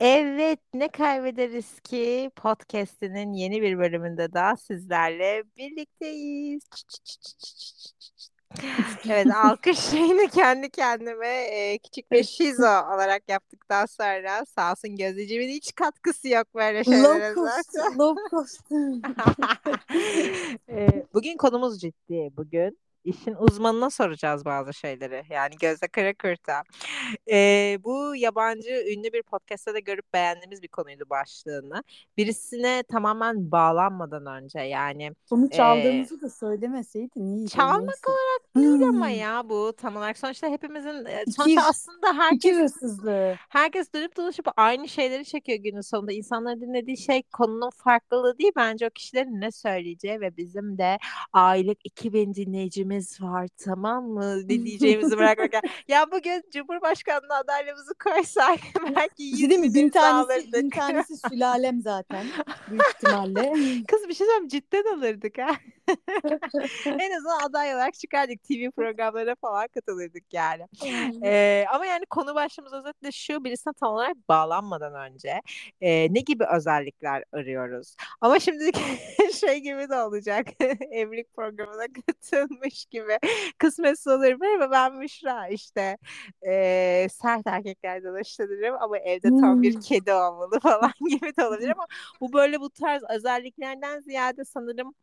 Evet, ne kaybederiz ki podcast'inin yeni bir bölümünde daha sizlerle birlikteyiz. Evet, alkış şeyini kendi kendime e, küçük bir şizo olarak yaptıktan sonra sağ olsun Gözdeciğimin hiç katkısı yok böyle Low şeylere cost, zaten. low cost. E, bugün konumuz ciddi. Bugün işin uzmanına soracağız bazı şeyleri. Yani Gözde Karakırt'a. E, bu yabancı ünlü bir podcast'ta da görüp beğendiğimiz bir konuydu başlığını. Birisine tamamen bağlanmadan önce yani Bunu e, çaldığımızı da söylemeseydin iyiydi. çalmak Neyse. olarak değil ama Hmm. ya bu tam olarak sonuçta hepimizin e, sonuçta aslında herkes herkes dönüp dolaşıp aynı şeyleri çekiyor günün sonunda. İnsanların dinlediği şey konunun farklılığı değil bence o kişilerin ne söyleyeceği ve bizim de aylık 2000 dinleyicimiz var tamam mı? Ne diyeceğimizi ediyorum. Ya bugün Cumhurbaşkanlığı adaylığımızı koysak belki Bir şey değil 100 mi? Bin tanesi, bin tanesi sülalem zaten. Büyük ihtimalle. Kız bir şey söyleyeyim cidden alırdık ha. En azından aday olarak çıkardık TV programlarına falan katılırdık yani. Ee, ama yani konu başlığımız özetle şu birisine tam olarak bağlanmadan önce e, ne gibi özellikler arıyoruz? Ama şimdi şey gibi de olacak evlilik programına katılmış gibi kısmetse olur. Merhaba ben Müşra işte e, sert erkeklerden hoşlanırım ama evde tam bir Hmm. kedi olmalı falan gibi de olabilir ama bu böyle bu tarz özelliklerden ziyade sanırım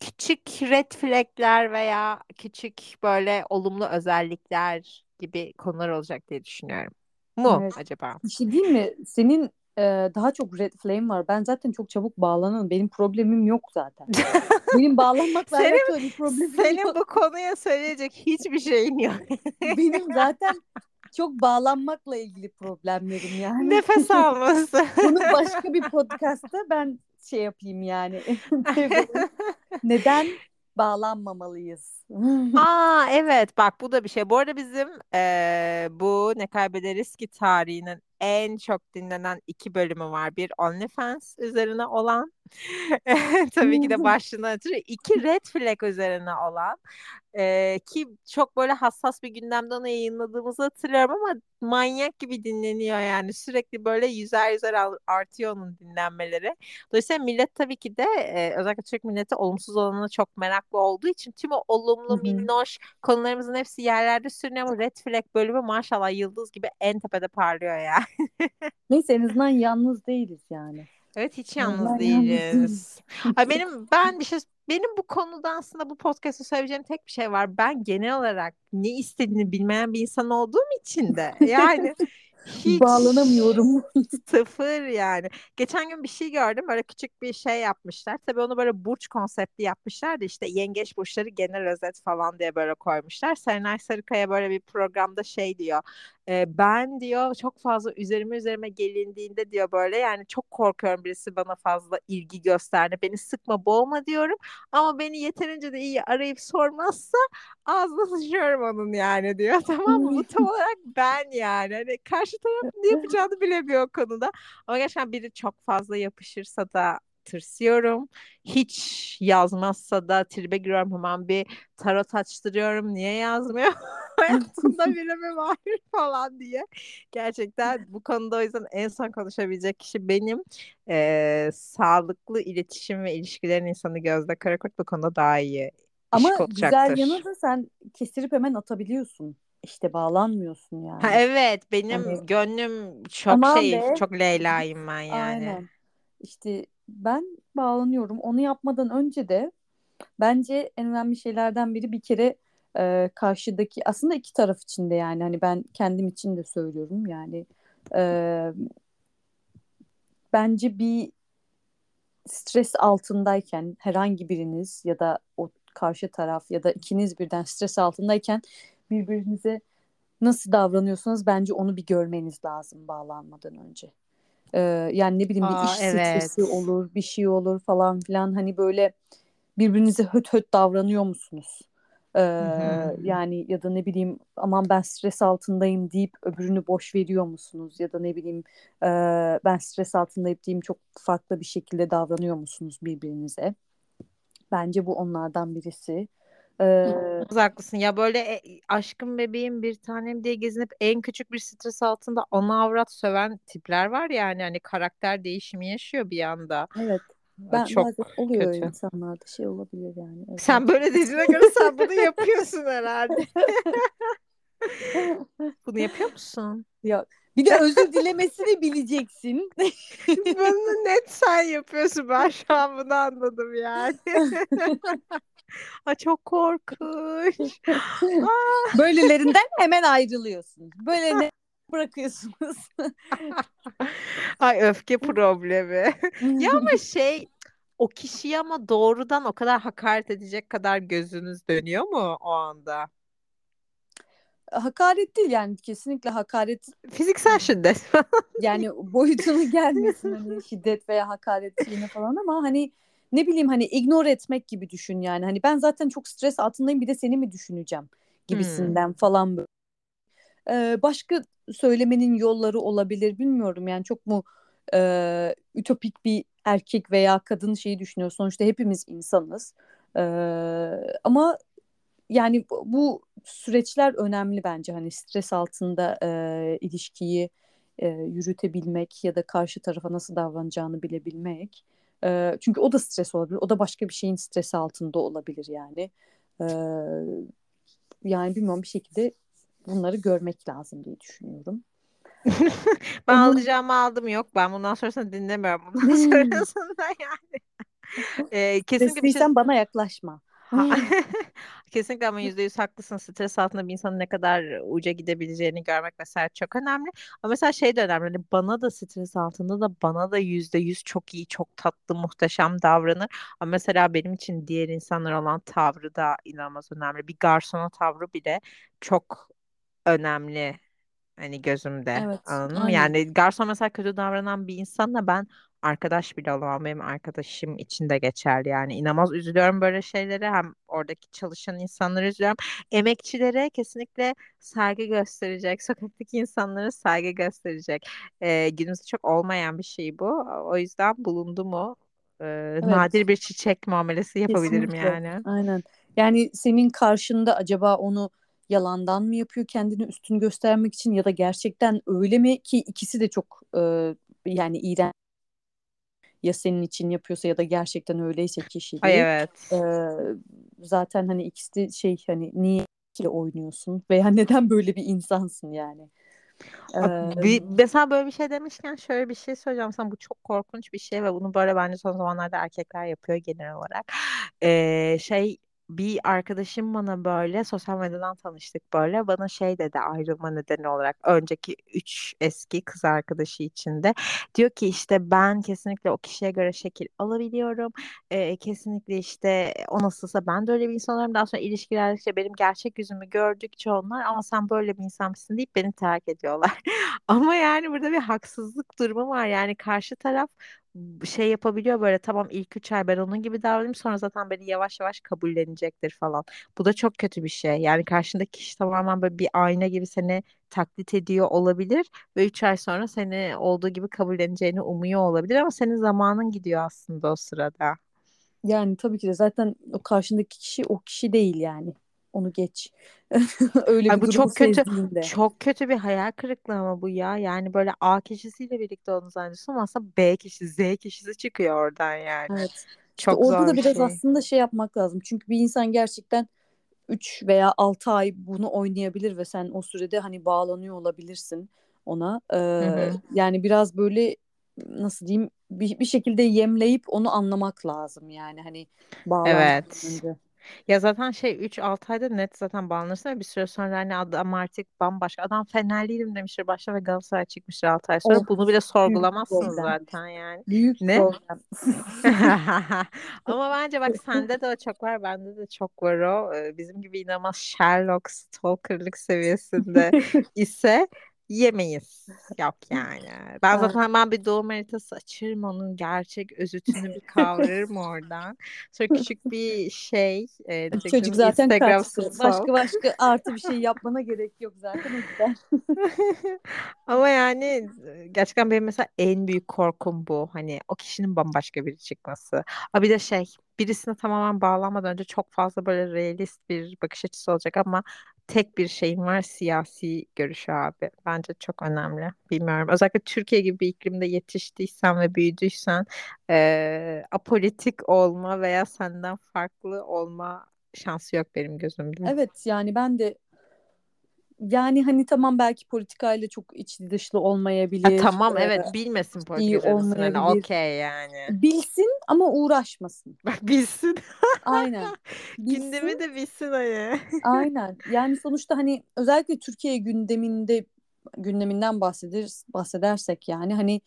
küçük red flagler veya küçük böyle olumlu özellikler gibi konular olacak diye düşünüyorum. Mu Evet. acaba? Bir şey değil mi? Senin e, daha çok red flame var. Ben zaten çok çabuk bağlanırım. Benim problemim yok zaten. Benim bağlanmakla Senin alakalı bir problemim senin yok. bu konuya söyleyecek hiçbir şeyin yok. Benim zaten çok bağlanmakla ilgili problemlerim yani. Nefes alması. Bunu başka bir podcast'ta ben şey yapayım yani. Neden bağlanmamalıyız? Aa evet bak bu da bir şey. Bu arada bizim eee, bu Ne Kaybederiz ki tarihinin en çok dinlenen iki bölümü var. Bir OnlyFans üzerine olan tabii ki de başlığından ötürü iki Red Flag üzerine olan eee, ki çok böyle hassas bir gündemde onu yayınladığımızı hatırlıyorum ama manyak gibi dinleniyor yani sürekli böyle yüzer yüzer artıyor onun dinlenmeleri. Dolayısıyla millet tabii ki de e, özellikle Türk milleti olumsuz olanına çok meraklı olduğu için tüm o olumlu Hı hı. minnoş konularımızın hepsi yerlerde sürünüyor ama Red Flag bölümü maşallah yıldız gibi en tepede parlıyor ya. Neyse en azından yalnız değiliz yani. Evet hiç yalnız yalnız değiliz. değiliz. Ay benim ben bir şey benim bu konuda aslında bu podcast'ta söyleyeceğim tek bir şey var. Ben genel olarak ne istediğini bilmeyen bir insan olduğum için de yani hiç Bağlanamıyorum. sıfır yani. Geçen gün bir şey gördüm böyle küçük bir şey yapmışlar. Tabii onu böyle burç konseptli yapmışlar da işte yengeç burçları genel özet falan diye böyle koymuşlar. Serenay Sarıkaya böyle bir programda şey diyor. E, ben diyor çok fazla üzerime üzerime gelindiğinde diyor böyle yani çok korkuyorum birisi bana fazla ilgi gösterdi. Beni sıkma boğma diyorum. Ama beni yeterince de iyi arayıp sormazsa ağzına sıçıyorum onun yani diyor. Tamam mı? Bu tam olarak ben yani. Hani karşı taraf ne yapacağını bilemiyor o konuda. Ama gerçekten biri çok fazla yapışırsa da tırsıyorum. Hiç yazmazsa da tribe giriyorum hemen bir tarot açtırıyorum. Niye yazmıyor? Hayatında biri mi var falan diye. Gerçekten bu konuda o yüzden en son konuşabilecek kişi benim. Ee, sağlıklı iletişim ve ilişkilerin insanı Gözde Karakurt bu konuda daha iyi Ama güzel yanı da sen kestirip hemen atabiliyorsun. İşte bağlanmıyorsun Ha, yani. evet benim Hani gönlüm çok aman şey be. çok Leyla'yım ben yani. Aynen. İşte ben bağlanıyorum. Onu yapmadan önce de bence en önemli şeylerden biri bir kere e, karşıdaki aslında iki taraf için de yani hani ben kendim için de söylüyorum yani e, bence bir stres altındayken herhangi biriniz ya da o karşı taraf ya da ikiniz birden stres altındayken birbirinize nasıl davranıyorsanız bence onu bir görmeniz lazım bağlanmadan önce. Ee, yani ne bileyim bir Aa iş stresi evet. olur, bir şey olur falan filan hani böyle birbirinize höt höt davranıyor musunuz? Ee, Hı hı. yani ya da ne bileyim aman ben stres altındayım deyip öbürünü boş veriyor musunuz? Ya da ne bileyim e, ben stres altındayım diyeyim çok farklı bir şekilde davranıyor musunuz birbirinize? Bence bu onlardan birisi. Ee, haklısın ya böyle e, aşkım bebeğim bir tanem diye gezinip en küçük bir stres altında ana avrat söven tipler var yani hani karakter değişimi yaşıyor bir anda. evet. Ben Çok bazen oluyor kötü. insanlarda şey olabilir yani. Sen böyle dediğine göre sen bunu yapıyorsun herhalde. Bunu yapıyor musun? Ya bir de özür dilemesini bileceksin. Bunu net sen yapıyorsun. Ben şu an bunu anladım yani. Aa, çok korkunç. Aa. Böylelerinden hemen ayrılıyorsunuz. Böyle ne bırakıyorsunuz. Ay öfke problemi. Ya ama şey o kişiyi ama doğrudan o kadar hakaret edecek kadar gözünüz dönüyor mu o anda? hakaret değil yani kesinlikle hakaret Fiziksel şiddet. yani boyutunu gelmesin hani şiddet veya hakaret şeyine falan ama hani ne bileyim hani ignore etmek gibi düşün yani. Hani ben zaten çok stres altındayım bir de seni mi düşüneceğim gibisinden falan böyle. Başka söylemenin yolları olabilir bilmiyorum yani çok mu e, ütopik bir erkek veya kadın şeyi düşünüyor. Sonuçta hepimiz insanız. Ee, ama yani bu süreçler önemli bence hani stres altında e, ilişkiyi e, yürütebilmek ya da karşı tarafa nasıl davranacağını bilebilmek. E, çünkü o da stres olabilir, o da başka bir şeyin stresi altında olabilir yani. E, yani bilmiyorum bir şekilde bunları görmek lazım diye düşünüyorum. Ben Onun- alacağımı aldım yok. Ben bundan sonrasını dinlemiyorum. Bundan sonrasında yani. Ee, kesinlikle bir şey bana yaklaşma. Kesinlikle ama yüzde yüz haklısın. Stres altında bir insanın ne kadar uca gidebileceğini görmek mesela çok önemli. Ama mesela şey de önemli. Hani bana da stres altında da bana da yüzde yüz çok iyi, çok tatlı, muhteşem davranır. Ama mesela benim için diğer insanlar olan tavrı da inanılmaz önemli. Bir garsona tavrı bile çok önemli. Hani gözümde Evet, anladın mı? aynen. Yani garson mesela kötü davranan bir insanla ben arkadaş bile olamam. Benim arkadaşım için de geçerli yani. İnanılmaz üzülüyorum böyle şeylere. Hem oradaki çalışan insanları üzülüyorum. Emekçilere kesinlikle saygı gösterecek. Sokaktaki insanlara saygı gösterecek. Ee, günümüzde çok olmayan bir şey bu. O yüzden bulundu mu e, Evet. nadir bir çiçek muamelesi yapabilirim Kesinlikle. yani. Aynen. Yani senin karşında acaba onu yalandan mı yapıyor kendini üstün göstermek için ya da gerçekten öyle mi ki ikisi de çok e, yani iğrenç ya senin için yapıyorsa ya da gerçekten öyleyse Ay kişiliği evet. e, zaten hani ikisi de şey hani niye ile oynuyorsun veya neden böyle bir insansın yani. E, Bir, mesela böyle bir şey demişken şöyle bir şey söyleyeceğim sana bu çok korkunç bir şey ve bunu böyle bence son zamanlarda erkekler yapıyor genel olarak. Ee, şey bir arkadaşım bana böyle sosyal medyadan tanıştık böyle bana şey dedi ayrılma nedeni olarak önceki üç eski kız arkadaşı içinde diyor ki işte ben kesinlikle o kişiye göre şekil alabiliyorum Ee, kesinlikle işte o nasılsa ben de öyle bir insan oluyorum daha sonra ilişkilerdikçe benim gerçek yüzümü gördükçe onlar ama sen böyle bir insan mısın deyip beni terk ediyorlar. Ama yani burada bir haksızlık durumu var. Yani karşı taraf şey yapabiliyor böyle tamam ilk üç ay ben onun gibi davranayım sonra zaten beni yavaş yavaş kabullenecektir falan. Bu da çok kötü bir şey. Yani karşındaki kişi tamamen böyle bir ayna gibi seni taklit ediyor olabilir ve üç ay sonra seni olduğu gibi kabulleneceğini umuyor olabilir ama senin zamanın gidiyor aslında o sırada. yani tabii ki de zaten o karşındaki kişi o kişi değil yani. Onu geç. Öyle Ay bir bu çok kötü sezdiğinde. çok kötü bir hayal kırıklığı ama bu ya. Yani böyle A kişisiyle birlikte olduğunu zannediyorsun ama aslında B kişisi, Z kişisi çıkıyor oradan yani. Evet. İşte Çok orada zor da bir biraz şey. aslında şey yapmak lazım. Çünkü bir insan gerçekten 3 veya 6 ay bunu oynayabilir ve sen o sürede hani bağlanıyor olabilirsin ona. Ee, Hı hı. yani biraz böyle nasıl diyeyim bir, bir şekilde yemleyip onu anlamak lazım yani hani bağlanmadan Evet. önce. Ya zaten şey 3-6 ayda net zaten banlanırsın ve bir süre sonra hani adam artık bambaşka. Adam Fenerliydim demiştir başta ve Galatasaray çıkmıştır 6 ay sonra. Of Bunu bile sorgulamazsın zaten yani. Büyük Ne? Ama bence bak sende de o çok var, bende de çok var o. Ee, Bizim gibi inanılmaz Sherlock stalkerlık seviyesinde ise yemeyiz. Yok yani. Ben zaten hemen bir doğum haritası açarım onun gerçek özütünü bir kavrarım oradan. Sonra küçük bir şey e, Çocuk zaten Instagram kaçtı. stalk. Başka başka artı bir şey yapmana gerek yok zaten. Ama yani gerçekten benim mesela en büyük korkum bu. Hani o kişinin bambaşka biri çıkması. Ha bir de şey birisine tamamen bağlanmadan önce çok fazla böyle realist bir bakış açısı olacak ama tek bir şeyim var siyasi görüş abi. Bence çok önemli. Bilmiyorum. Özellikle Türkiye gibi bir iklimde yetiştiysen ve büyüdüysen eee, apolitik olma veya senden farklı olma şansı yok benim gözümde. Evet yani ben de yani hani tamam belki politikayla çok içli dışlı Ha, olmayabilir. tamam e, evet bilmesin iyi politika üzerinden hani olmayabilir. okey yani. Bilsin ama uğraşmasın. Bak bilsin. Aynen. Bilsin. Gündemi de bilsin hani. Aynen. Yani sonuçta hani özellikle Türkiye gündeminde gündeminden bahseder, bahsedersek yani hani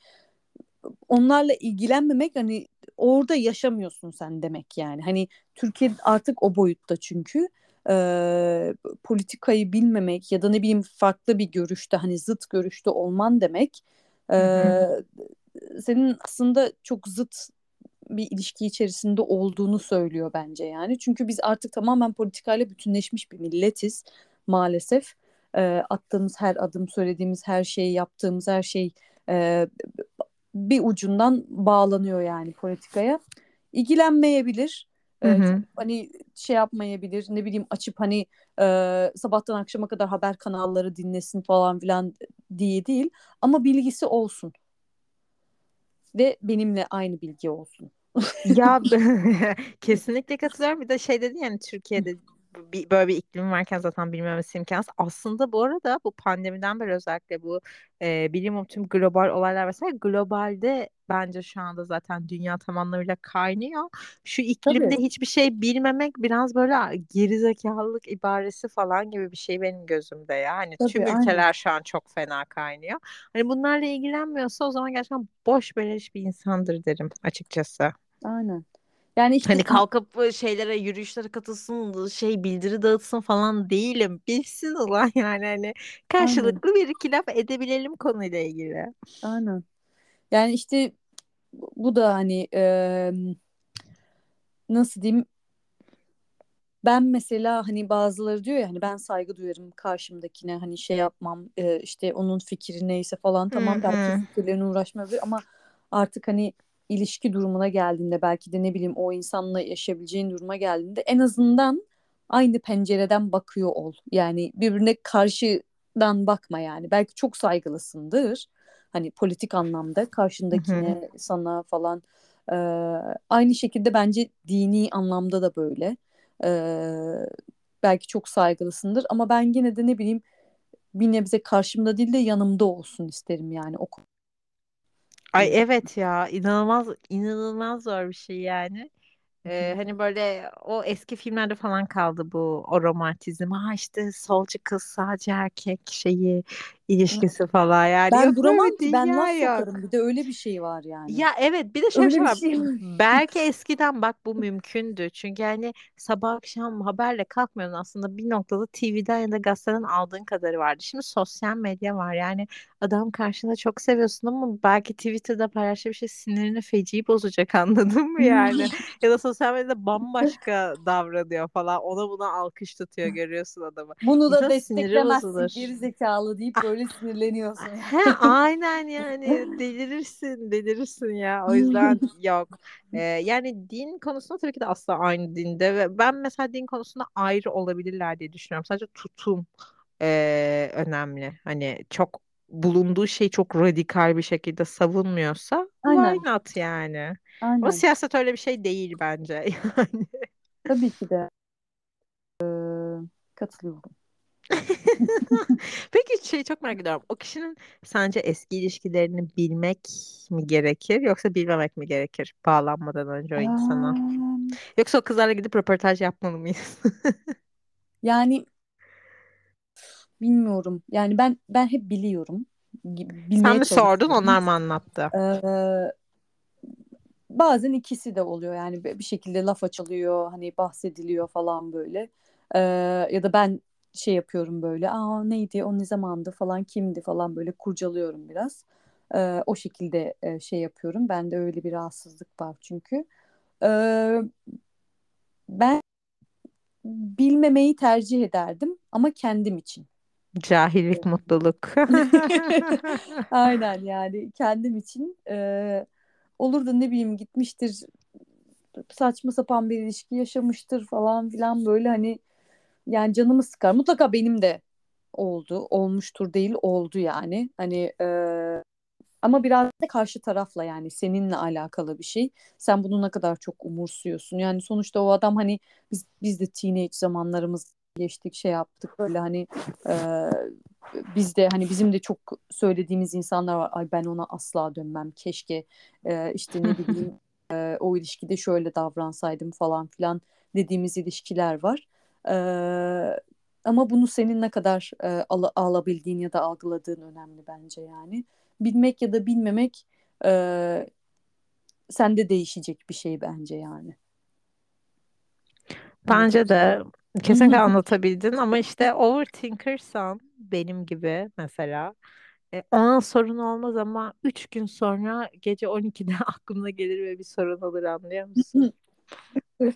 onlarla ilgilenmemek hani orada yaşamıyorsun sen demek yani. Hani Türkiye artık o boyutta çünkü Ee, politikayı bilmemek ya da ne bileyim farklı bir görüşte hani zıt görüşte olman demek hı. senin aslında çok zıt bir ilişki içerisinde olduğunu söylüyor bence yani. Çünkü biz artık tamamen politikayla bütünleşmiş bir milletiz maalesef. Ee, attığımız her adım, söylediğimiz her şey, yaptığımız her şey e, bir ucundan bağlanıyor yani politikaya. İlgilenmeyebilir. Hı çok hı. hani şey yapmayabilir. Ne bileyim açıp hani e, sabahtan akşama kadar haber kanalları dinlesin falan filan diye değil. Ama bilgisi olsun. Ve benimle aynı bilgi olsun. Ya kesinlikle katılıyorum. Bir de şey dedin yani Türkiye'de bir, böyle bir iklim varken zaten bilmemesi imkansız. Aslında bu arada bu pandemiden beri özellikle bu e, bilim tüm global olaylar vesaire globalde bence şu anda zaten dünya tam anlamıyla kaynıyor. Şu iklimde Tabii, hiçbir şey bilmemek biraz böyle gerizekalılık ibaresi falan gibi bir şey benim gözümde ya. Hani tüm tabii aynen. ülkeler şu an çok fena kaynıyor. Hani bunlarla ilgilenmiyorsa o zaman gerçekten boş beleş bir insandır derim açıkçası. Aynen. Yani işte Hani kalkıp şeylere, yürüyüşlere katılsın, şey bildiri dağıtsın falan değilim. Bilsin ulan yani hani aynen. karşılıklı bir iki laf edebilelim konuyla ilgili. Aynen. Yani işte bu da hani e, nasıl diyeyim ben mesela hani bazıları diyor ya hani ben saygı duyarım karşımdakine hani şey yapmam e, işte onun fikri neyse falan tamam belki fikirlerine uğraşmayabilir ama artık hani ilişki durumuna geldiğinde belki de ne bileyim o insanla yaşayabileceğin duruma geldiğinde en azından aynı pencereden bakıyor ol. Yani birbirine karşıdan bakma yani. Belki çok saygılısındır. Hani politik anlamda karşındakine sana falan Ee, aynı şekilde bence dini anlamda da böyle. Ee, belki çok saygılısındır ama ben yine de ne bileyim bir nebze karşımda değil de yanımda olsun isterim yani o Ay evet ya inanılmaz inanılmaz zor bir şey yani. Ee, hani böyle o eski filmlerde falan kaldı bu o romantizm. Ha işte solcu kız sağcı erkek şeyi ilişkisi falan yani. Ben duramam ki ben laf yok. sokarım bir de öyle bir şey var yani. Ya evet bir de şöyle Öyle şey var. şey var. Belki eskiden bak bu mümkündü. Çünkü hani sabah akşam haberle kalkmıyordun aslında bir noktada TV'den ya da gazeteden aldığın kadarı vardı. Şimdi sosyal medya var. Yani adam karşında çok seviyorsun ama belki Twitter'da paylaştığı bir şey sinirini feci bozacak anladın mı yani? Ya da sosyal medyada bambaşka davranıyor falan. Ona buna alkış tutuyor görüyorsun adamı. Bunu da siniri desteklemezsin geri zekalı deyip böyle sinirleniyorsun. He aynen yani. Delirirsin delirirsin ya. O yüzden yok. Ee, yani din konusunda tabii ki de asla aynı dinde ve ben mesela din konusunda ayrı olabilirler diye düşünüyorum. Sadece tutum ee, önemli. Hani çok bulunduğu şey çok radikal bir şekilde savunmuyorsa why Aynen, not yani? Ama aynen. siyaset öyle bir şey değil bence yani. Tabii ki de. Katılıyorum. Peki şey çok merak ediyorum. O kişinin sence eski ilişkilerini bilmek mi gerekir yoksa bilmemek mi gerekir bağlanmadan önce o insana? Yoksa o kızlarla gidip röportaj yapmalı mıyız? yani bilmiyorum. Yani ben ben hep biliyorum. Sen Bilmeye mi sordun çalışıyorum. onlar mı anlattı? Eee, bazen ikisi de oluyor. Yani bir şekilde laf açılıyor, hani bahsediliyor falan böyle. Eee, ya da ben şey yapıyorum böyle. Aa neydi, o ne zamandı falan, kimdi falan böyle kurcalıyorum biraz. Eee, o şekilde e, şey yapıyorum. Bende öyle bir rahatsızlık var çünkü. Eee, ben bilmemeyi tercih ederdim ama kendim için. Cahillik mutluluk. Aynen yani kendim için e, olur da ne bileyim gitmiştir saçma sapan bir ilişki yaşamıştır falan filan böyle hani yani canımı sıkar. Mutlaka benim de oldu. Olmuştur değil oldu yani. Hani e, ama biraz da karşı tarafla yani seninle alakalı bir şey. Sen bunu ne kadar çok umursuyorsun. Yani sonuçta o adam hani biz biz de teenage zamanlarımız geçtik şey yaptık böyle hani e, biz de hani bizim de çok söylediğimiz insanlar var. Ay ben ona asla dönmem. Keşke e, işte ne bileyim e, o ilişkide şöyle davransaydım falan filan dediğimiz ilişkiler var. E, ama bunu senin ne kadar e, al alabildiğin ya da algıladığın önemli bence yani. Bilmek ya da bilmemek e, sende değişecek bir şey bence yani. Bence de kesinlikle anlatabildin ama işte overthinkersan benim gibi mesela e, o an sorun olmaz ama 3 gün sonra gece 12'de aklına gelir ve bir sorun olur anlıyor musun?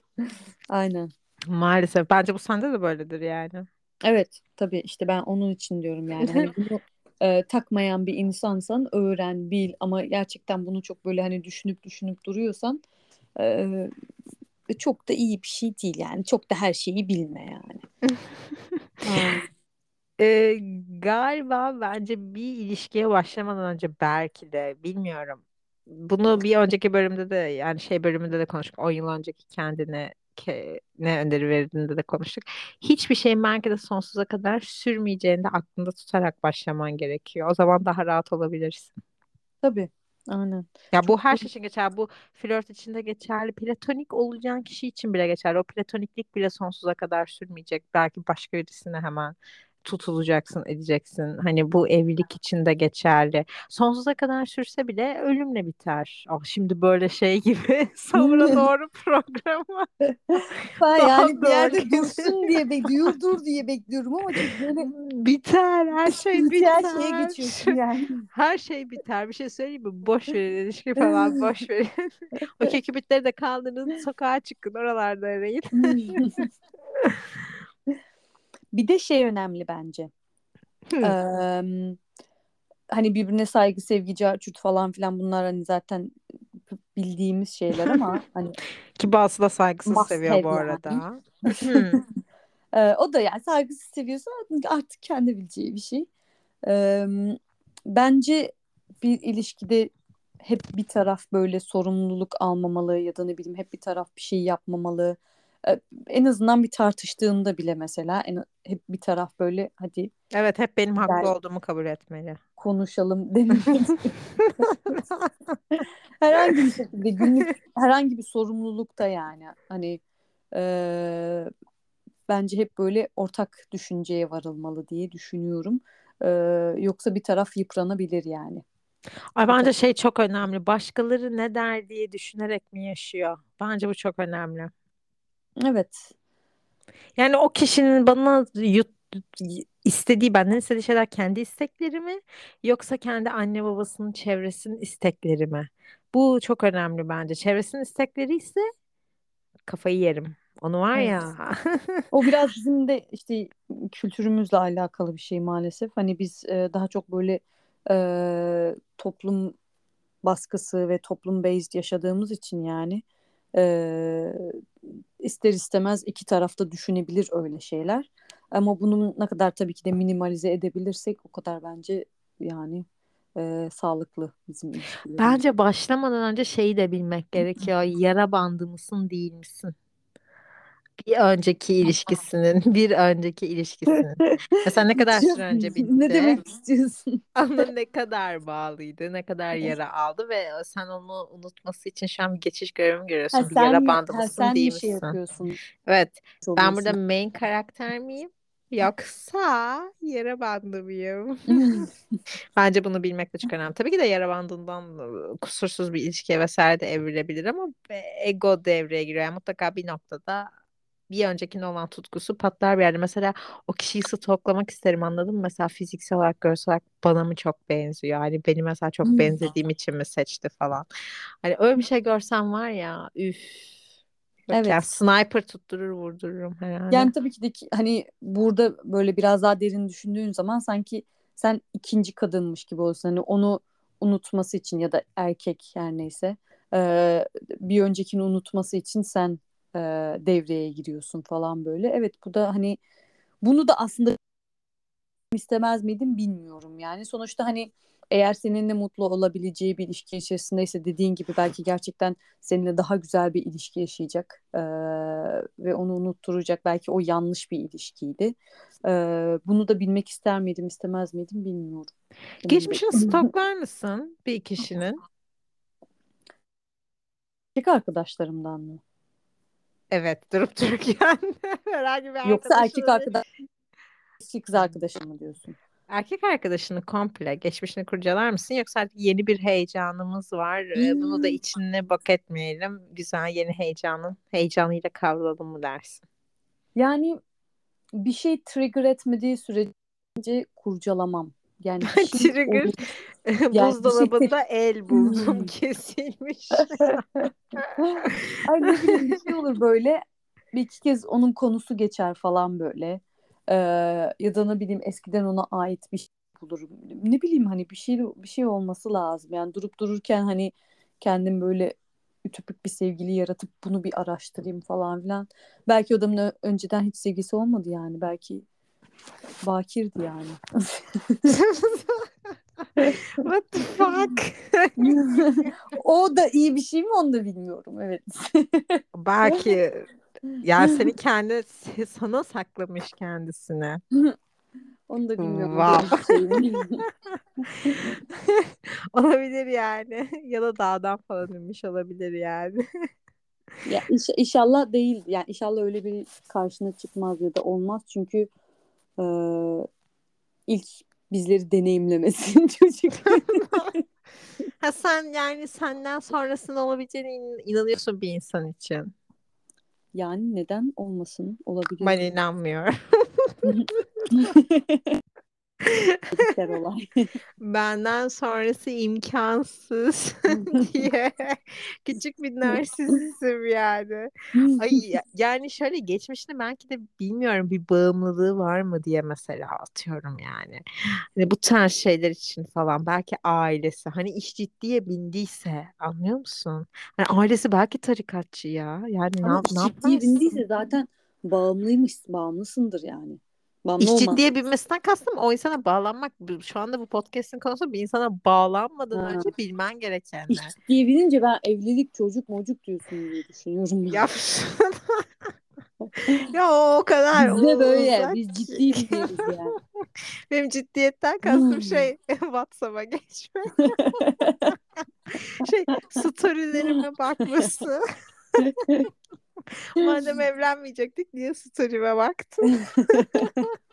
Aynen. Maalesef. Bence bu sende de böyledir yani. Evet tabii işte ben onun için diyorum yani. Hani bunu e, takmayan bir insansan öğren, bil ama gerçekten bunu çok böyle hani düşünüp düşünüp duruyorsan e, çok da iyi bir şey değil yani. Çok da her şeyi bilme yani. Ee, galiba bence bir ilişkiye başlamadan önce belki de bilmiyorum. Bunu bir önceki bölümde de yani şey bölümünde de konuştuk. 10 yıl önceki kendine ke- ne öneri verdiğinde de konuştuk. Hiçbir şeyin belki de sonsuza kadar sürmeyeceğini de aklında tutarak başlaman gerekiyor. O zaman daha rahat olabilirsin. Tabii. Aynen. Ya bu Çok her şey için geçerli. Bu flört için de geçerli. Platonik olacağın kişi için bile geçerli. O platoniklik bile sonsuza kadar sürmeyecek. Belki başka birisine hemen tutulacaksın, edeceksin. Hani bu evlilik için de geçerli. Sonsuza kadar sürse bile ölümle biter. Ah şimdi böyle şey gibi sonra doğru programa ben yani bir yerde dursun diye bekliyorum, dur diye bekliyorum ama böyle Biter, her şey spiritüel şeye biter. geçiyorsun yani. Her şey biter. Bir şey söyleyeyim mi? Boş verin ilişki falan boş verin. o kekibitleri de kaldırın sokağa çıkın oralarda arayın. Bir de şey önemli bence. Hı. Eee, hani birbirine saygı, sevgi, carçurt falan filan bunlar hani zaten bildiğimiz şeyler ama hani Ki bazısı da saygısız seviyor bu yani. arada. Hı. Eee, o da yani saygısız seviyorsa artık kendi bileceği bir şey. Eee, bence bir ilişkide hep bir taraf böyle sorumluluk almamalı ya da ne bileyim hep bir taraf bir şey yapmamalı. Eee, en azından bir tartıştığında bile mesela en, hep bir taraf böyle hadi Evet hep benim haklı gel olduğumu kabul etmeli. konuşalım dememeli. herhangi bir şekilde günlük herhangi bir sorumlulukta yani hani eee, bence hep böyle ortak düşünceye varılmalı diye düşünüyorum. Eee, yoksa bir taraf yıpranabilir yani. Ay bence şey çok önemli. Başkaları ne der diye düşünerek mi yaşıyor? Bence bu çok önemli. Evet. Yani o kişinin bana yut, istediği, benden istediği şeyler kendi istekleri mi? Yoksa kendi anne babasının çevresinin istekleri mi? Bu çok önemli bence. Çevresinin istekleri ise kafayı yerim. Onu var Evet. ya. O biraz bizim de işte kültürümüzle alakalı bir şey maalesef. Hani biz e, daha çok böyle e, toplum baskısı ve toplum based yaşadığımız için yani e, ister istemez iki tarafta düşünebilir öyle şeyler. Ama bunu ne kadar tabii ki de minimalize edebilirsek o kadar bence yani e, sağlıklı bizim ilişkilerimiz. Bence başlamadan önce şeyi de bilmek gerekiyor. Yara bandı mısın değil misin? Bir önceki ilişkisinin, bir önceki ilişkisinin. Mesela ne kadar süre önce ne bitti? demek istiyorsun? Ona ne kadar bağlıydı, ne kadar yara aldı ve sen onu unutması için şu an bir geçiş görevi Ha görüyorsun. Bir sen yara bandı ha mısın, sen değil mi şey misin? yapıyorsun? Evet, ben burada main karakter miyim? Yoksa yara bandı mıyım? Bence bunu bilmek de çok önemli. Tabii ki de yara bandından e, kusursuz bir ilişkiye vesaire de evrilebilir ama e, ego devreye giriyor. Yani mutlaka bir noktada bir öncekine olan tutkusu patlar bir yerde. Mesela o kişiyi stalklamak isterim anladın mı? Mesela fiziksel olarak görsel olarak bana mı çok benziyor? Hani beni mesela çok benzediğim için mi seçti falan. Hani öyle bir şey görsem var ya üf. Yok Evet. sniper tutturur vurdururum herhalde. Yani tabii ki de ki- hani burada böyle biraz daha derin düşündüğün zaman sanki sen ikinci kadınmış gibi olsun. Hani onu unutması için ya da erkek her neyse bir öncekini unutması için sen e, devreye giriyorsun falan böyle. Evet bu da hani bunu da aslında istemez miydim bilmiyorum yani. Sonuçta hani eğer seninle mutlu olabileceği bir ilişki içerisindeyse dediğin gibi belki gerçekten seninle daha güzel bir ilişki yaşayacak ee, ve onu unutturacak belki o yanlış bir ilişkiydi. Ee, bunu da bilmek ister miydim istemez miydim bilmiyorum. Geçmişini stoklar mısın bir kişinin? Erkek arkadaşlarımdan mı? Evet durup dururken herhangi bir Yoksa erkek arkadaş kız arkadaşım mı diyorsun? Erkek arkadaşını komple geçmişini kurcalar mısın yoksa artık yeni bir heyecanımız var e, bunu da Hmm. içine bak etmeyelim güzel yeni heyecanın heyecanıyla kavrayalım mı dersin? Yani bir şey trigger etmediği sürece kurcalamam. Yani Trigger. Yani bir şey buzdolabında el buldum Hmm. kesilmiş. Ay ne bileyim bir şey olur böyle. Bir iki kez onun konusu geçer falan böyle. Ee, ya da ne bileyim eskiden ona ait bir şey bulurum. Ne bileyim hani bir şey bir şey olması lazım. Yani durup dururken hani kendim böyle ütopik bir sevgili yaratıp bunu bir araştırayım falan filan. Belki adamın önceden hiç sevgisi olmadı yani. Belki bakirdi yani. What the fuck? o da iyi bir şey mi onu da bilmiyorum. Evet. Belki yani seni kendi sana saklamış kendisine. Onu da bilmiyorum. Wow. Şey? Olabilir yani. Ya da dağdan falan inmiş olabilir yani. Ya inş- inşallah değil. Yani inşallah öyle bir karşına çıkmaz ya da olmaz. Çünkü e, ilk bizleri deneyimlemesin çocuk. Ha sen yani senden sonrasında olabileceğine in- inanıyorsun bir insan için. Yani neden olmasın? Olabilir. Ben inanmıyorum. Olay. Benden sonrası imkansız diye küçük bir narsistim yani. Ay ya- yani şöyle geçmişte belki de bilmiyorum bir bağımlılığı var mı diye mesela atıyorum yani. Hani bu tarz şeyler için falan belki ailesi hani iş ciddiye bindiyse anlıyor musun? Hani ailesi belki tarikatçı ya. Yani ne, Ama yap- iş ne ciddiye yaparsın? bindiyse zaten bağımlıymış, bağımlısındır yani. Bağımlı İş ciddiye binmesinden kastım o insana bağlanmak. Şu anda bu podcast'in konusu bir insana bağlanmadan Ha. önce bilmen İş gerekenler. ciddiye binince ben evlilik, çocuk, mocuk diyorsun diye düşünüyorum. ya. Ya, ya o, o kadar Bizde böyle. uzak Biz ciddi biliyoruz yani. Benim ciddiyetten kastım şey WhatsApp'a geçmek. Şey storylerime bakması. Madem evlenmeyecektik niye story'ime baktın?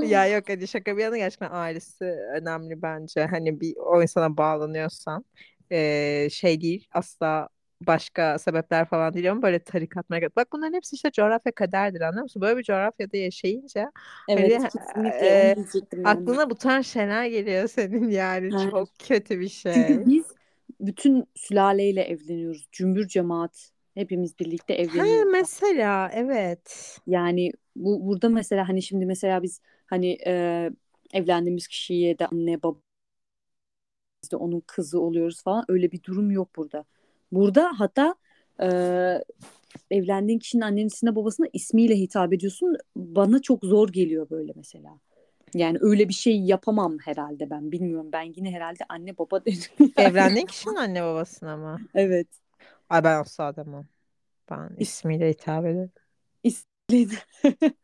Ya yok hadi şaka bir yana gerçekten ailesi önemli bence. Hani bir o insana bağlanıyorsan eee, şey değil asla başka sebepler falan değil ama böyle tarikat marikat. Bak bunların hepsi işte coğrafya kaderdir anlıyor musun? Böyle bir coğrafyada yaşayınca Evet hani kesinlikle onu diyecektim yani. aklına bu tarz şeyler geliyor senin yani Ha. çok kötü bir şey. Çünkü biz bütün sülaleyle evleniyoruz. Cümbür cemaat. Hepimiz birlikte Ha evleniyoruz. mesela evet. Yani bu burada mesela hani şimdi mesela biz hani e, evlendiğimiz kişiye de anne baba işte onun kızı oluyoruz falan öyle bir durum yok burada. Burada hatta e, evlendiğin kişinin annesine babasına ismiyle hitap ediyorsun. Bana çok zor geliyor böyle mesela. Yani öyle bir şey yapamam herhalde ben. Bilmiyorum. Ben yine herhalde anne baba derim. Evlendiğin kişinin anne babasına mı? Evet. Ay ben asla demem. Ben ismiyle hitap ederim. İsmiydi.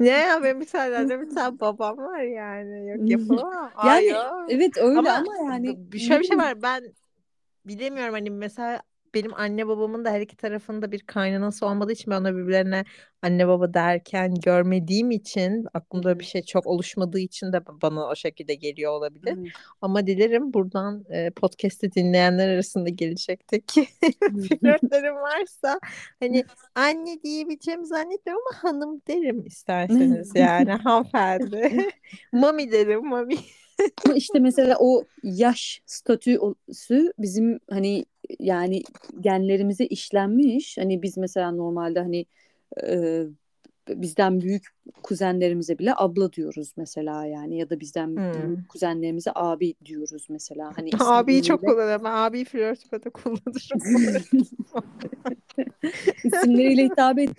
Ne ya benim bir tane bir tane babam var yani. Yok yapamam. Ay Yani yok. evet öyle Ama ama, yani bir- şöyle bir şey var. Ben bilemiyorum hani mesela benim anne babamın da her iki tarafında bir kaynanası olmadığı için ben onları birbirlerine anne baba derken görmediğim için aklımda bir şey çok oluşmadığı için de bana o şekilde geliyor olabilir. Evet. Ama dilerim buradan e, podcast'i dinleyenler arasında gelecekteki flörtlerim varsa hani anne diyebileceğimi zannetmiyorum ama hanım derim isterseniz yani hanımefendi. Mami derim mami. Ama işte mesela o yaş statüsü bizim hani yani genlerimize işlenmiş. Hani biz mesela normalde hani e, bizden büyük kuzenlerimize bile abla diyoruz mesela yani ya da bizden Hmm. büyük kuzenlerimize abi diyoruz mesela. Hani Abiyi çok kullanıyorum. Ben abiyi flörtüme kullanırım. isimleriyle hitap et.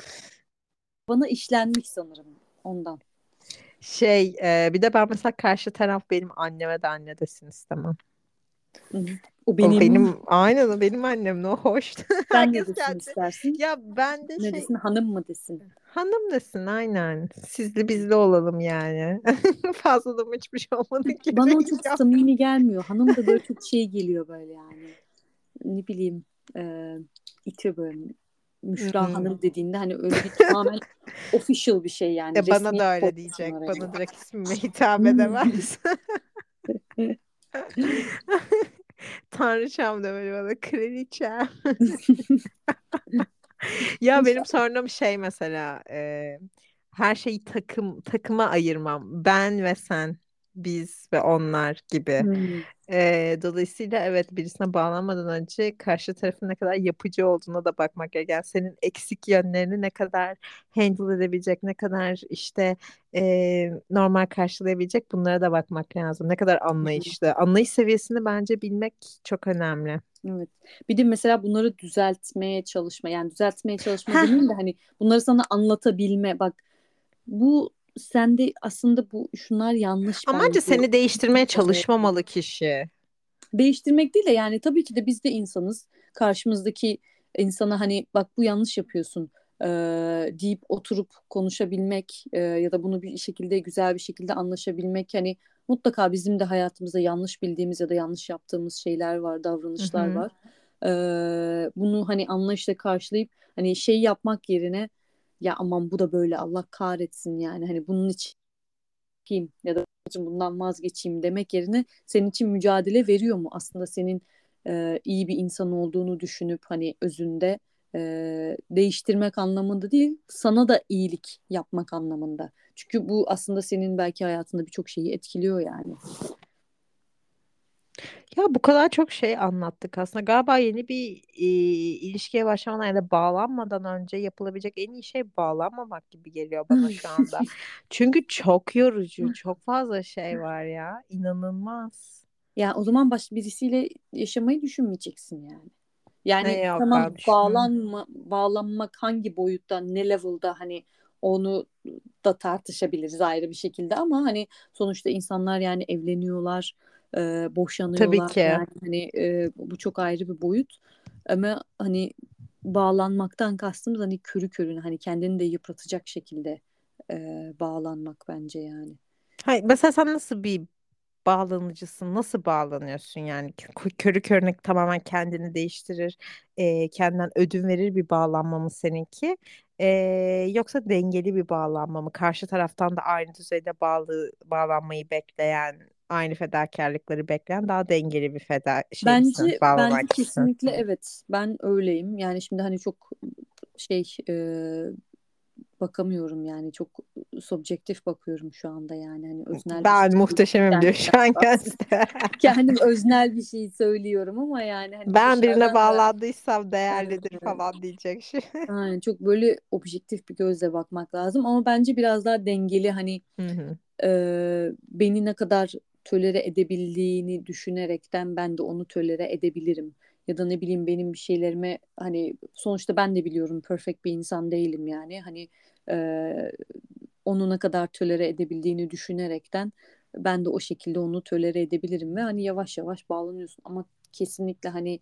Bana işlenmiş sanırım ondan. Şey e, bir de ben mesela karşı taraf benim anneme de anne desin istemem. Hı hı. O O benim, benim aynen o benim annem ne hoş. sen ne desin kendi. istersin? Ya ben de Ne şey desin hanım mı desin? hanım desin aynen. Sizli bizli olalım yani. Fazla da hiçbir şey olmadı ki. Bana o çok samimi gelmiyor. Hanım da böyle çok şey geliyor böyle yani. Ne bileyim e, itiyor böyle. Müşra Hmm. Hanım dediğinde hani öyle bir tamamen official bir şey yani. E bana da öyle diyecek. Bana direkt ismime hitap edemez. Tanrıçam da böyle bana kraliçem. Ya benim sorunum şey mesela e, her şeyi takım takıma ayırmam. Ben ve sen, biz ve onlar gibi. Hmm. E, dolayısıyla evet birisine bağlanmadan önce karşı tarafın ne kadar yapıcı olduğuna da bakmak gerek. Yani senin eksik yönlerini ne kadar handle edebilecek, ne kadar işte e, normal karşılayabilecek bunlara da bakmak lazım. Ne kadar anlayışlı. Anlayış seviyesini bence bilmek çok önemli. Evet. Bir de mesela bunları düzeltmeye çalışma. Yani düzeltmeye çalışma demeyeyim de hani bunları sana anlatabilme. Bak bu sende aslında bu şunlar yanlış Ama bence bence. seni değiştirmeye çalışmamalı kişi. Değiştirmek değil de yani tabii ki de biz de insanız. Karşımızdaki insana hani bak bu yanlış yapıyorsun eee, deyip oturup konuşabilmek eee, ya da bunu bir şekilde güzel bir şekilde anlaşabilmek hani mutlaka bizim de hayatımızda yanlış bildiğimiz ya da yanlış yaptığımız şeyler var, davranışlar Hı hı. var. Eee, bunu hani anlayışla karşılayıp hani şey yapmak yerine ya aman bu da böyle Allah kahretsin yani hani bunun için yapayım ya da bundan vazgeçeyim demek yerine senin için mücadele veriyor mu? Aslında senin e, iyi bir insan olduğunu düşünüp hani özünde e, değiştirmek anlamında değil, sana da iyilik yapmak anlamında. Çünkü bu aslında senin belki hayatında birçok şeyi etkiliyor yani. Ya bu kadar çok şey anlattık aslında. Galiba yeni bir e, ilişkiye başlamadan ya da bağlanmadan önce yapılabilecek en iyi şey bağlanmamak gibi geliyor bana şu anda. Çünkü çok yorucu, çok fazla şey var ya. İnanılmaz. Ya o zaman başka birisiyle yaşamayı düşünmeyeceksin yani. Yani Ne yok tamam ben düşünmüyorum. bağlanma, bağlanmak hangi boyutta, ne level'da hani onu da tartışabiliriz ayrı bir şekilde ama hani sonuçta insanlar yani evleniyorlar, e, Tabii boşanıyorlar ki. yani hani e, bu çok ayrı bir boyut. Ama hani bağlanmaktan kastımız hani körü körüne hani kendini de yıpratacak şekilde e, bağlanmak bence yani. Hayır, mesela sen nasıl bir bağlanıcısın? Nasıl bağlanıyorsun yani? Kö- Körü körüne tamamen kendini değiştirir, e, kendinden ödün verir bir bağlanma mı seninki? E, yoksa dengeli bir bağlanma mı? Karşı taraftan da aynı düzeyde bağlı bağlanmayı bekleyen, aynı fedakarlıkları bekleyen daha dengeli bir feda şey? Bence bence kesinlikle evet. Ben öyleyim. Yani şimdi hani çok şey e, bakamıyorum yani çok subjektif bakıyorum şu anda yani hani öznel Ben şey muhteşemim diyor şu an kendisi. kendim öznel bir şey söylüyorum ama yani hani Ben birine dışarıdan da bağlandıysam değerlidir e, falan diyecek şey. aynen çok böyle objektif bir gözle bakmak lazım ama bence biraz daha dengeli hani Hı hı. e, beni ne kadar tölere edebildiğini düşünerekten ben de onu tölere edebilirim. Ya da ne bileyim benim bir şeylerime hani sonuçta ben de biliyorum perfect bir insan değilim yani. Hani e, onu ne kadar tölere edebildiğini düşünerekten ben de o şekilde onu tölere edebilirim ve hani yavaş yavaş bağlanıyorsun ama kesinlikle hani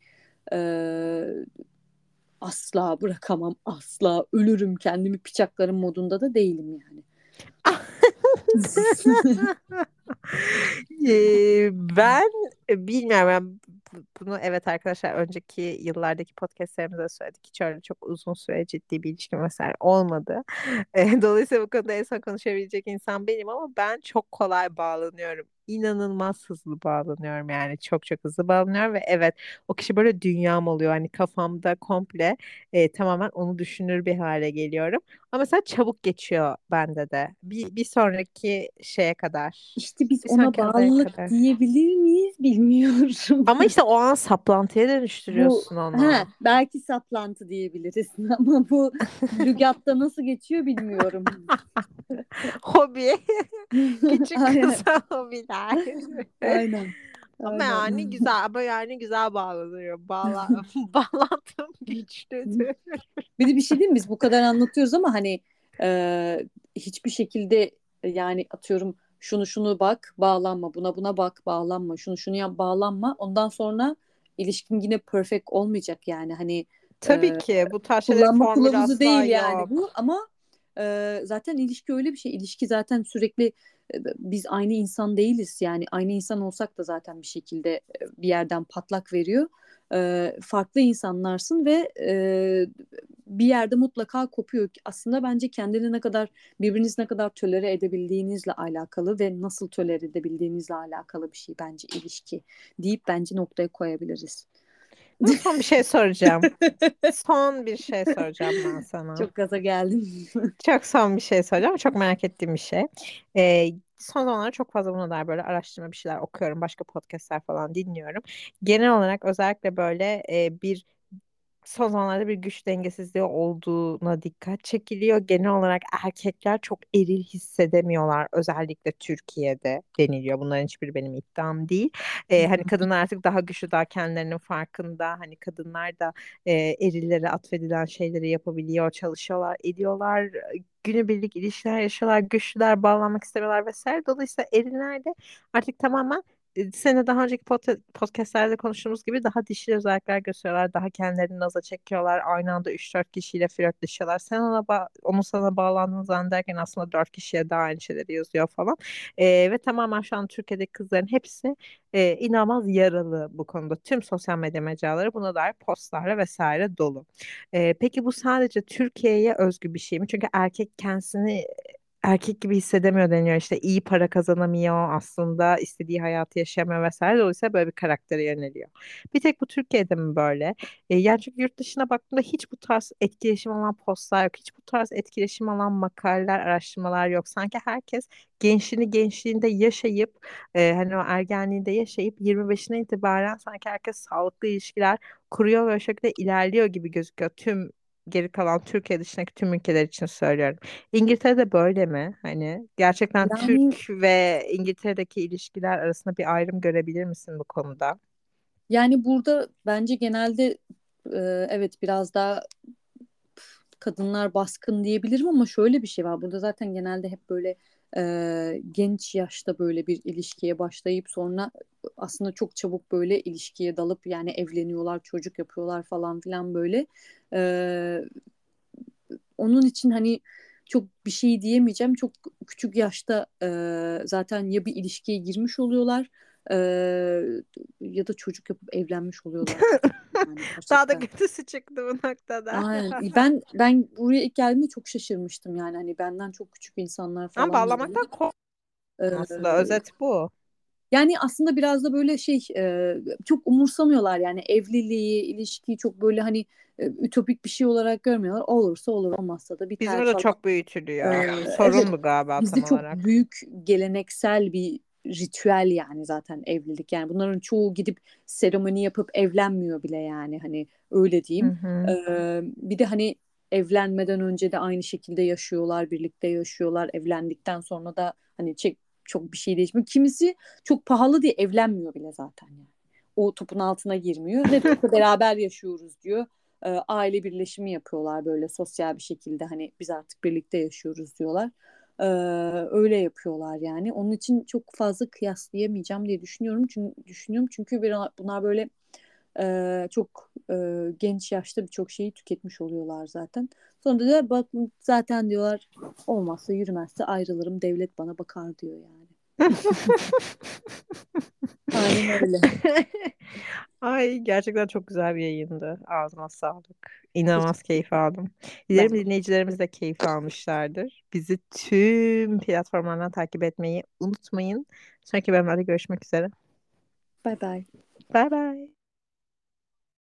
e, asla bırakamam asla ölürüm kendimi bıçaklarım modunda da değilim yani. Ben e, bilmiyorum. Bu- bunu evet arkadaşlar önceki yıllardaki podcastlerimizde söyledik. Hiç öyle çok uzun süre ciddi bir ilişkim vesaire olmadı. E, Dolayısıyla bu konuda en son konuşabilecek insan benim ama ben çok kolay bağlanıyorum. inanılmaz hızlı bağlanıyorum yani çok çok hızlı bağlanıyorum ve evet o kişi böyle dünyam oluyor hani kafamda komple e, tamamen onu düşünür bir hale geliyorum ama mesela çabuk geçiyor bende de bir, bir sonraki şeye kadar İşte biz bir ona bağlılık kadar diyebilir miyiz bilmiyorum. ama işte o an saplantıya Bu dönüştürüyorsun he, onu belki saplantı diyebiliriz ama bu lügatta nasıl geçiyor bilmiyorum. hobi küçük kısa hobiler Aynen. Ama Aynen. yani güzel ama yani güzel bağlanıyor. Bağla bağlantım güçlüdür. Bir de bir şey değil mi? Biz bu kadar anlatıyoruz ama hani e, hiçbir şekilde yani atıyorum şunu şunu bak bağlanma. Buna buna bak bağlanma. Şunu şunu yap bağlanma. Ondan sonra ilişkin yine perfect olmayacak yani. Hani Tabii e, ki. Bu tarz kullanma kılavuzu değil yani yok. bu. Ama e, zaten ilişki öyle bir şey. İlişki zaten sürekli e, biz aynı insan değiliz. Yani aynı insan olsak da zaten bir şekilde bir yerden patlak veriyor E, farklı insanlarsın ve e, bir yerde mutlaka kopuyor aslında bence kendini ne kadar birbirinizi ne kadar tolere edebildiğinizle alakalı ve nasıl tolere edebildiğinizle alakalı bir şey bence ilişki deyip bence noktaya koyabiliriz. Son bir şey soracağım. Son bir şey soracağım ben sana. Çok gaza geldim. Çok son bir şey soracağım. Çok merak ettiğim bir şey. Ee, son zamanlarda çok fazla buna dair böyle araştırma bir şeyler okuyorum. Başka podcastler falan dinliyorum. Genel olarak özellikle böyle e, bir son zamanlarda bir güç dengesizliği olduğuna dikkat çekiliyor. Genel olarak erkekler çok eril hissedemiyorlar. Özellikle Türkiye'de deniliyor. Bunların hiçbiri benim iddiam değil. Ee, hani kadınlar artık daha güçlü, daha kendilerinin farkında. Hani kadınlar da e, erillere atfedilen şeyleri yapabiliyor, çalışıyorlar, ediyorlar. Günübirlik ilişkiler yaşıyorlar, güçlüler, bağlanmak istemiyorlar vesaire. Dolayısıyla eriller de artık tamamen sene daha önceki pod- podcastlerde konuştuğumuz gibi daha dişil özellikler gösteriyorlar. Daha kendilerini naza çekiyorlar. Aynı anda 3-4 kişiyle flörtleşiyorlar. Sen ona ba- onun sana bağlandığını zannederken aslında 4 kişiye daha aynı şeyleri yazıyor falan. Ee, ve tamamen şu an Türkiye'deki kızların hepsi e, inanılmaz yaralı bu konuda. Tüm sosyal medya mecraları buna dair postlarla vesaire dolu. Ee, peki bu sadece Türkiye'ye özgü bir şey mi? Çünkü erkek kendisini erkek gibi hissedemiyor deniyor işte iyi para kazanamıyor aslında istediği hayatı yaşayamıyor vesaire dolayısıyla böyle bir karaktere yöneliyor. Bir tek bu Türkiye'de mi böyle? E, yani çünkü yurt dışına baktığımda hiç bu tarz etkileşim alan postlar yok. Hiç bu tarz etkileşim alan makaleler, araştırmalar yok. Sanki herkes gençliğini gençliğinde yaşayıp e, hani o ergenliğinde yaşayıp 25'ine itibaren sanki herkes sağlıklı ilişkiler kuruyor ve o şekilde ilerliyor gibi gözüküyor. Tüm geri kalan Türkiye dışındaki tüm ülkeler için söylüyorum. İngiltere'de böyle mi? Hani gerçekten Yani Türk ve İngiltere'deki ilişkiler arasında bir ayrım görebilir misin bu konuda? yani burada bence genelde e, evet biraz daha kadınlar baskın diyebilirim ama şöyle bir şey var. Burada zaten genelde hep böyle e, genç yaşta böyle bir ilişkiye başlayıp sonra aslında çok çabuk böyle ilişkiye dalıp yani evleniyorlar, çocuk yapıyorlar falan filan böyle. E, onun için hani çok bir şey diyemeyeceğim. Çok küçük yaşta e, zaten ya bir ilişkiye girmiş oluyorlar e, ya da çocuk yapıp evlenmiş oluyorlar. Yani Daha da kötüsü çıktı bu noktada. Aynen. Ben ben buraya ilk geldiğimde çok şaşırmıştım yani hani benden çok küçük insanlar Ama falan böyle. bağlamaktan korktum aslında. Ee, Özet bu. yani aslında biraz da böyle şey e, çok umursamıyorlar yani evliliği, ilişkiyi çok böyle hani e, ütopik bir şey olarak görmüyorlar. Olursa olur, olmazsa da Bizim biter burada falan. çok büyütülüyor. Ee, Sorun evet bu galiba bizde tam çok olarak. büyük geleneksel bir ritüel yani zaten evlilik. Yani bunların çoğu gidip seremoni yapıp evlenmiyor bile yani hani öyle Hı diyeyim. hı. Ee, bir de hani evlenmeden önce de aynı şekilde yaşıyorlar, birlikte yaşıyorlar. Evlendikten sonra da hani çek, çok bir şey değişmiyor. Kimisi çok pahalı diye evlenmiyor bile zaten yani. O topun altına girmiyor. Ne de beraber yaşıyoruz diyor. Ee, aile birleşimi yapıyorlar böyle sosyal bir şekilde hani biz artık birlikte yaşıyoruz diyorlar. Ee, öyle yapıyorlar yani. Onun için çok fazla kıyaslayamayacağım diye düşünüyorum. Çünkü düşünüyorum çünkü bunlar böyle e, çok e, genç yaşta birçok şeyi tüketmiş oluyorlar zaten. Sonra da bak zaten diyorlar olmazsa yürümezse ayrılırım devlet bana bakar diyor yani. Aynen öyle. Ay gerçekten çok güzel bir yayındı. Ağzına sağlık. İnanılmaz keyif aldım. Ben Dilerim de. dinleyicilerimiz de keyif almışlardır. Bizi tüm platformlardan takip etmeyi unutmayın. Sonraki bölümlerde görüşmek üzere. Bay bay. Bay bay.